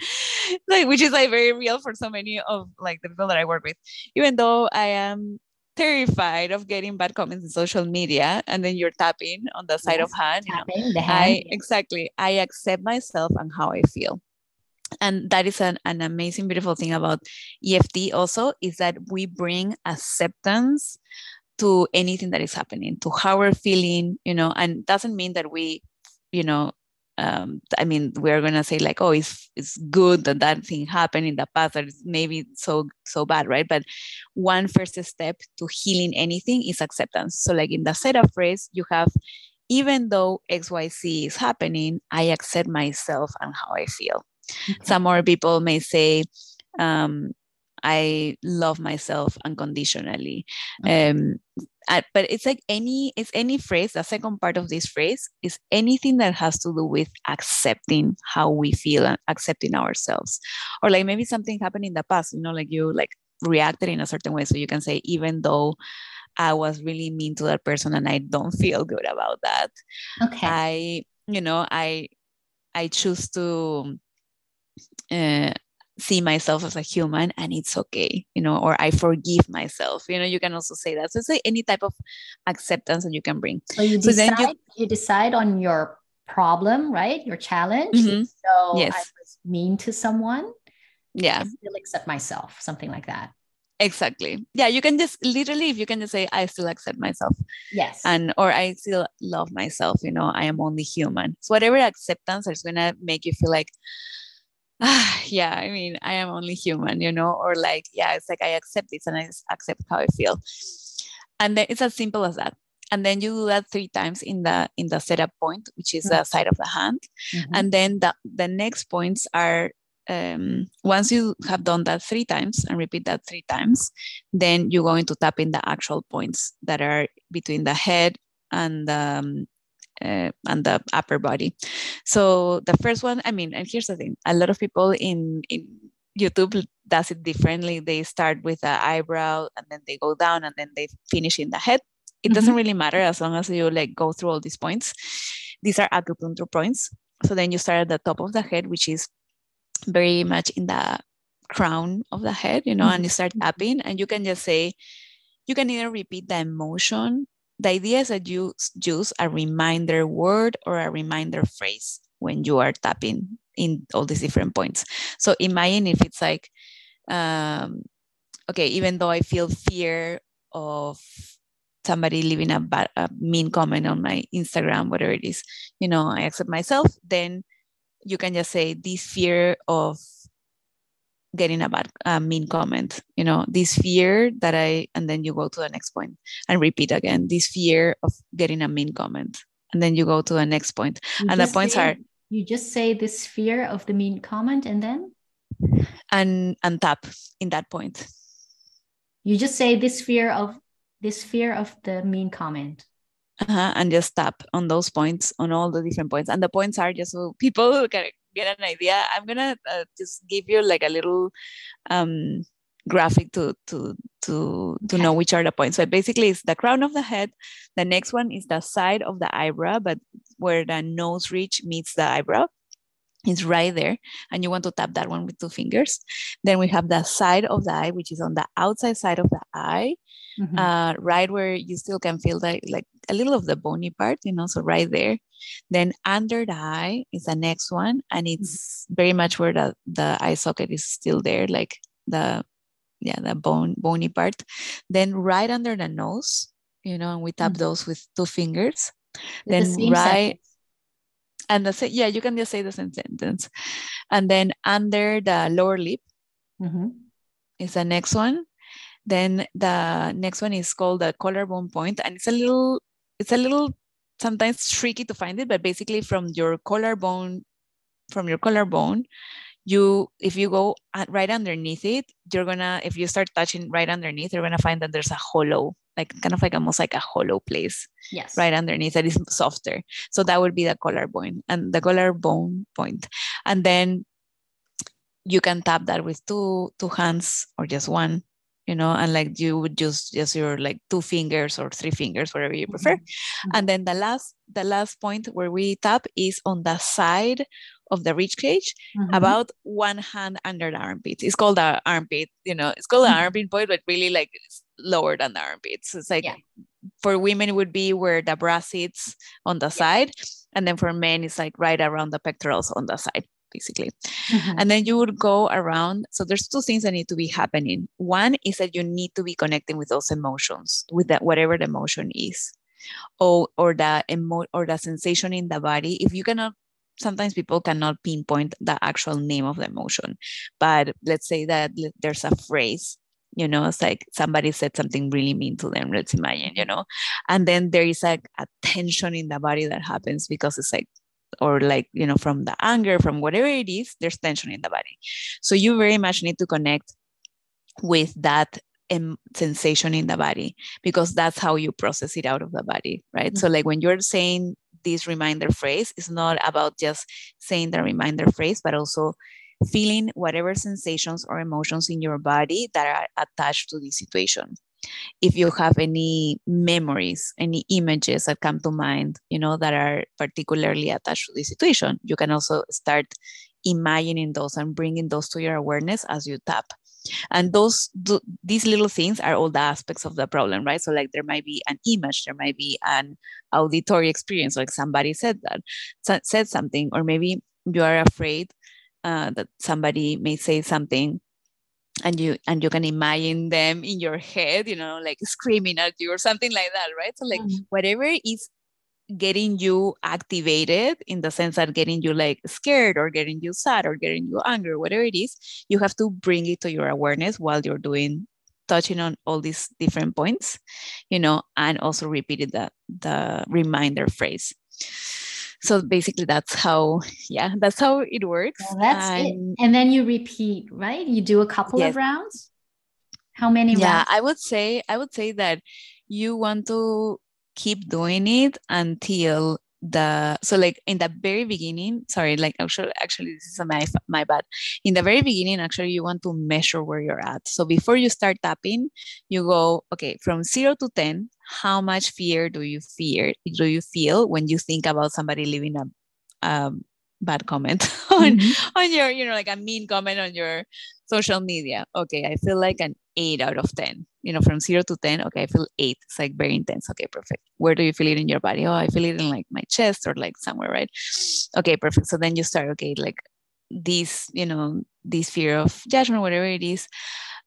like, which is like very real for so many of like the people that I work with. Even though I am terrified of getting bad comments in social media and then you're tapping on the side yes, of hand, you know, hand. I exactly I accept myself and how I feel. and that is an, an amazing beautiful thing about eft also is that we bring acceptance to anything that is happening to how we're feeling you know and doesn't mean that we you know um, I mean, we're gonna say like, oh, it's it's good that that thing happened in the past, or it's maybe so so bad, right? But one first step to healing anything is acceptance. So, like in the setup phrase, you have, even though X Y Z is happening, I accept myself and how I feel. Okay. Some more people may say, um, I love myself unconditionally. Okay. Um, but it's like any it's any phrase the second part of this phrase is anything that has to do with accepting how we feel and accepting ourselves or like maybe something happened in the past you know like you like reacted in a certain way so you can say even though i was really mean to that person and i don't feel good about that okay i you know i i choose to uh, see myself as a human and it's okay you know or i forgive myself you know you can also say that. So it's like any type of acceptance that you can bring. So you so decide you, you, decide on your problem right? Your challenge. Mm-hmm. so yes. i was mean to someone. Yeah. i still accept myself something like that. Exactly. Yeah you can just literally if you can just say i still accept myself. Yes. And or i still love myself you know i am only human. So whatever acceptance is going to make you feel like ah, yeah, I mean, I am only human, you know, or like, yeah, it's like I accept this and I accept how I feel. And then it's as simple as that. And then you do that three times in the in the setup point, which is mm-hmm. the side of the hand. Mm-hmm. And then the, the next points are um, once you have done that three times and repeat that three times, then you're going to tap in the actual points that are between the head and um, uh, and the upper body. So the first one, I mean, and here's the thing: a lot of people in in YouTube does it differently. They start with the eyebrow and then they go down and then they finish in the head. It doesn't mm-hmm. really matter as long as you like go through all these points. These are acupuncture points. So then you start at the top of the head, which is very much in the crown of the head, you know, mm-hmm. and you start tapping and you can just say, you can either repeat the emotion the idea is that you use a reminder word or a reminder phrase when you are tapping in all these different points. So imagine if it's like, um, okay, even though I feel fear of somebody leaving a, bad, a mean comment on my Instagram, whatever it is, you know, I accept myself, then you can just say this fear of getting a bad uh, mean comment you know this fear that i and then you go to the next point and repeat again this fear of getting a mean comment and then you go to the next point. You and the points say, are you just say this fear of the mean comment and then? And and tap in that point. You just say this fear of this fear of the mean comment. Uh-huh, and just tap on those points on all the different points. And the points are just so people can get an idea, I'm gonna uh, just give you like a little um, graphic to to to to know which are the points. So basically, it's the crown of the head. The next one is the side of the eyebrow, but where the nose ridge meets the eyebrow. It's right there, and you want to tap that one with two fingers. Then we have the side of the eye, which is on the outside side of the eye, mm-hmm. uh, right where you still can feel like like a little of the bony part, you know, so right there. Then under the eye is the next one, and mm-hmm. it's mm-hmm. very much where the, the eye socket is still there, like the yeah, the bone bony part. Then right under the nose, you know, and we tap mm-hmm. those with two fingers. then the right sentence. and the same, yeah, you can just say the same sentence. And then under the lower lip mm-hmm. is the next one. Then the next one is called the collarbone point, and it's a little, it's a little sometimes tricky to find it, but basically from your collarbone, from your collarbone, you if you go right underneath it, you're gonna if you start touching right underneath, you're gonna find that there's a hollow, like kind of like almost like a hollow place. Yes. Right underneath that is softer. So that would be the collarbone and the collarbone point. And then you can tap that with two two hands or just one you know and like you would just just your like two fingers or three fingers whatever you prefer mm-hmm. and then the last the last point where we tap is on the side of the rib cage mm-hmm. about one hand under the armpit it's called the armpit you know it's called the mm-hmm. armpit point but really like it's lower than the armpits it's like yeah. for women it would be where the bra sits on the yeah. side and then for men it's like right around the pectorals on the side basically. Mm-hmm. And then you would go around. So there's two things that need to be happening. One is that you need to be connecting with those emotions, with that whatever the emotion is, or or the emo- or the sensation in the body. If you cannot sometimes people cannot pinpoint the actual name of the emotion but let's say that there's a phrase you know it's like somebody said something really mean to them let's imagine you know and then there is like a tension in the body that happens because it's like or like you know from the anger from whatever it is there's tension in the body so you very much need to connect with that um, sensation in the body because that's how you process it out of the body right mm-hmm. so like when you're saying this reminder phrase it's not about just saying the reminder phrase but also feeling whatever sensations or emotions in your body that are attached to the situation if you have any memories any images that come to mind you know that are particularly attached to the situation you can also start imagining those and bringing those to your awareness as you tap. And those th- these little things are all the aspects of the problem right? So like there might be an image there might be an auditory experience like somebody said that said something or maybe you are afraid uh, that somebody may say something and you and you can imagine them in your head you know like screaming at you or something like that right so like mm-hmm. whatever is getting you activated in the sense that getting you like scared or getting you sad or getting you angry whatever it is you have to bring it to your awareness while you're doing touching on all these different points you know and also repeating the the reminder phrase so basically that's how yeah that's how it works well, that's and, it and then you repeat right you do a couple yes. of rounds how many yeah rounds? i would say i would say that you want to keep doing it until the so like in the very beginning sorry like actually actually this is my my bad. In the very beginning actually you want to measure where you're at. So before you start tapping you go okay from 0 to 10 how much fear do you fear do you feel when you think about somebody leaving a um, bad comment on mm-hmm. on your you know like a mean comment on your social media? Okay i feel like an 8 out of 10 you know from 0 to 10 okay i feel 8 it's like very intense okay perfect. Where do you feel it in your body? Oh i feel it in like my chest or like somewhere right? Okay perfect. So then you start okay like this you know this fear of judgment whatever it is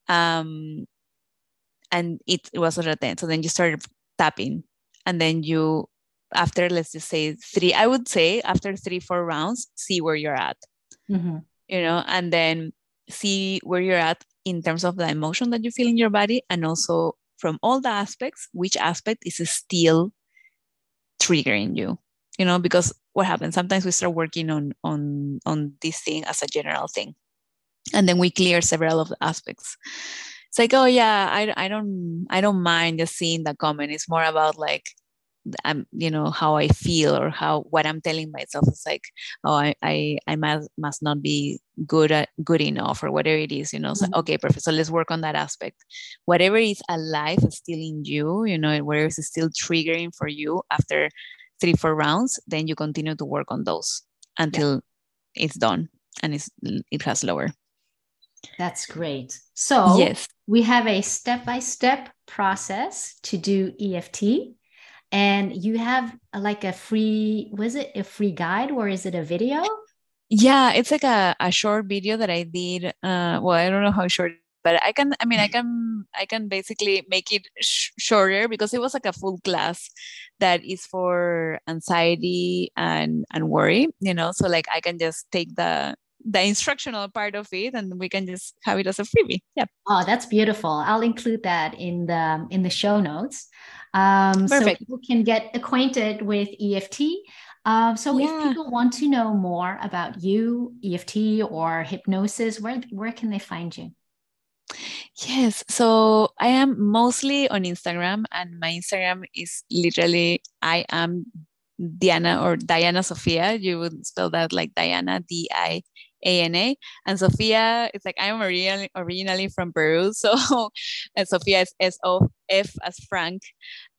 um and it, it was at a 10 so then you started tapping and then you after let's just say three i would say after three four rounds see where you're at. Mm-hmm. you know and then see where you're at in terms of the emotion that you feel in your body and also from all the aspects which aspect is still triggering you you know because what happens sometimes we start working on on on this thing as a general thing and then we clear several of the aspects. It's like oh yeah i, I don't i don't mind just seeing the comment. It's more about like I'm, you know, how I feel or how what I'm telling myself is like, oh, I, I, I must must not be good at good enough or whatever it is, you know. Mm-hmm. So, okay, perfect. So let's work on that aspect. Whatever is alive is still in you, you know, whatever is still triggering for you after three, four rounds, then you continue to work on those until yeah. it's done and it's it has lower. That's great. So yes, we have a step by step process to do EFT and you have a, like a free was it a free guide or is it a video? Yeah it's like a, a short video that i did uh well i don't know how short but i can i mean i can i can basically make it sh- shorter because it was like a full class that is for anxiety and and worry you know? So like i can just take the the instructional part of it and we can just have it as a freebie yeah oh that's beautiful i'll include that in the in the show notes um, so people can get acquainted with EFT. Um, so yeah. if people want to know more about you, EFT or hypnosis, where where can they find you? Yes, so I am mostly on Instagram, and my Instagram is literally I am Diana or Diana Sofia. You would spell that like Diana D I a N A. And Sofia, it's like I'm originally, originally from Peru. So and Sofia is S O F as Frank,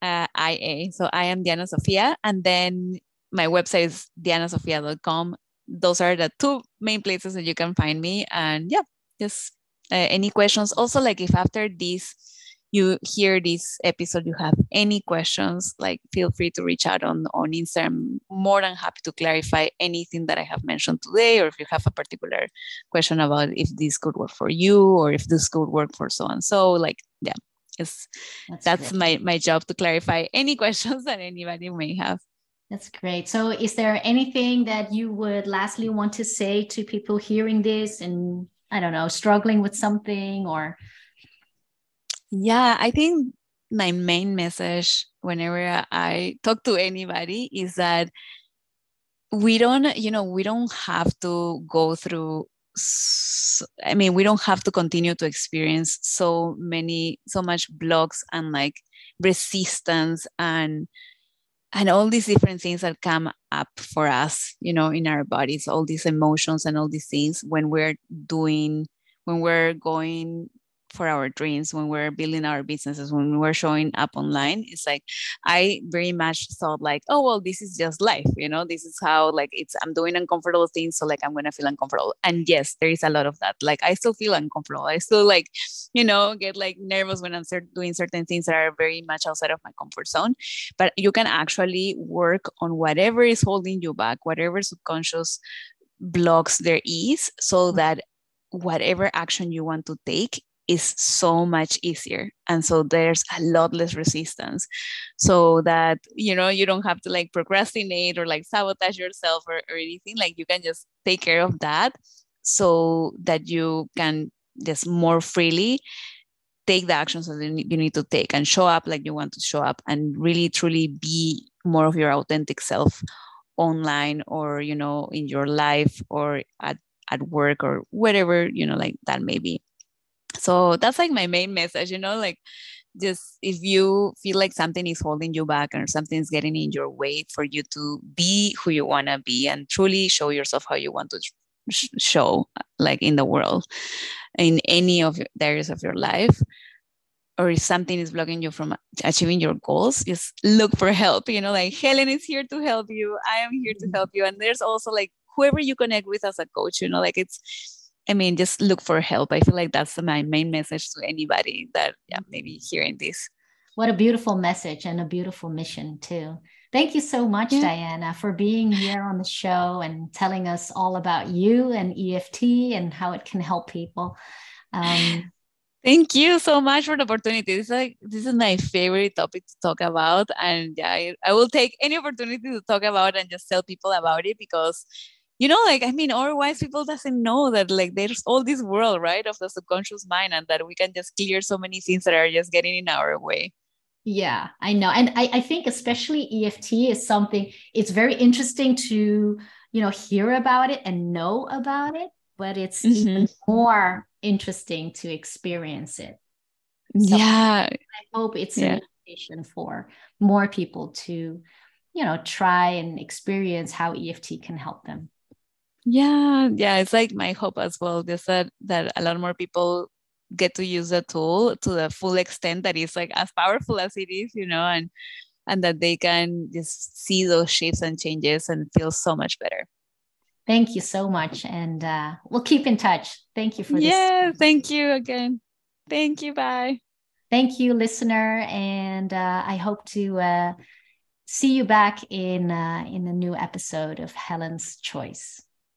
uh, I A. So I am Diana Sofia. And then my website is dianasofia.com. Those are the two main places that you can find me. And yeah, just uh, any questions. Also, like if after this, you hear this episode, you have any questions, like feel free to reach out on, on Instagram. More than happy to clarify anything that I have mentioned today, or if you have a particular question about if this could work for you or if this could work for so and so, like, yeah, it's that's, that's my, my job to clarify any questions that anybody may have. That's great. So, is there anything that you would lastly want to say to people hearing this and I don't know, struggling with something or yeah, I think my main message whenever I talk to anybody is that we don't, you know, we don't have to go through I mean, we don't have to continue to experience so many, so much blocks and like resistance and and all these different things that come up for us, you know, in our bodies, all these emotions and all these things when we're doing, when we're going for our dreams when we're building our businesses when we're showing up online it's like i very much thought like oh well this is just life you know? This is how like it's i'm doing uncomfortable things so like i'm gonna feel uncomfortable. And yes there is a lot of that. Like i still feel uncomfortable. I still like you know get like nervous when i'm doing certain things that are very much outside of my comfort zone. But you can actually work on whatever is holding you back whatever subconscious blocks there is so mm-hmm. that whatever action you want to take is so much easier. And so there's a lot less resistance so that you know you don't have to like procrastinate or like sabotage yourself or, or anything. Like you can just take care of that so that you can just more freely take the actions that you need to take and show up like you want to show up and really truly be more of your authentic self online or you know in your life or at, at work or whatever you know like that may be so that's like my main message you know like just if you feel like something is holding you back or something's getting in your way for you to be who you want to be and truly show yourself how you want to sh- show like in the world in any of the areas of your life or if something is blocking you from achieving your goals just look for help you know like helen is here to help you i am here to mm-hmm. help you and there's also like whoever you connect with as a coach you know like it's I mean, just look for help. I feel like that's my main message to anybody that yeah, maybe hearing this. What a beautiful message and a beautiful mission too. Thank you so much, yeah. Diana, for being here on the show and telling us all about you and EFT and how it can help people. Um, Thank you so much for the opportunity. This is like this is my favorite topic to talk about, and yeah, I, I will take any opportunity to talk about and just tell people about it because you know like i mean otherwise people doesn't know that like there's all this world right of the subconscious mind and that we can just clear so many things that are just getting in our way. Yeah i know. And i, I think especially eft is something it's very interesting to you know hear about it and know about it but it's mm-hmm. even more interesting to experience it. So yeah. I hope it's yeah. an invitation for more people to you know try and experience how eft can help them yeah yeah it's like my hope as well just that that a lot more people get to use the tool to the full extent that it's like as powerful as it is you know and and that they can just see those shifts and changes and feel so much better. Thank you so much and uh, we'll keep in touch. Thank you for this. Yeah thank you again. Thank you bye. Thank you listener and uh, i hope to uh, see you back in uh, in a new episode of helen's choice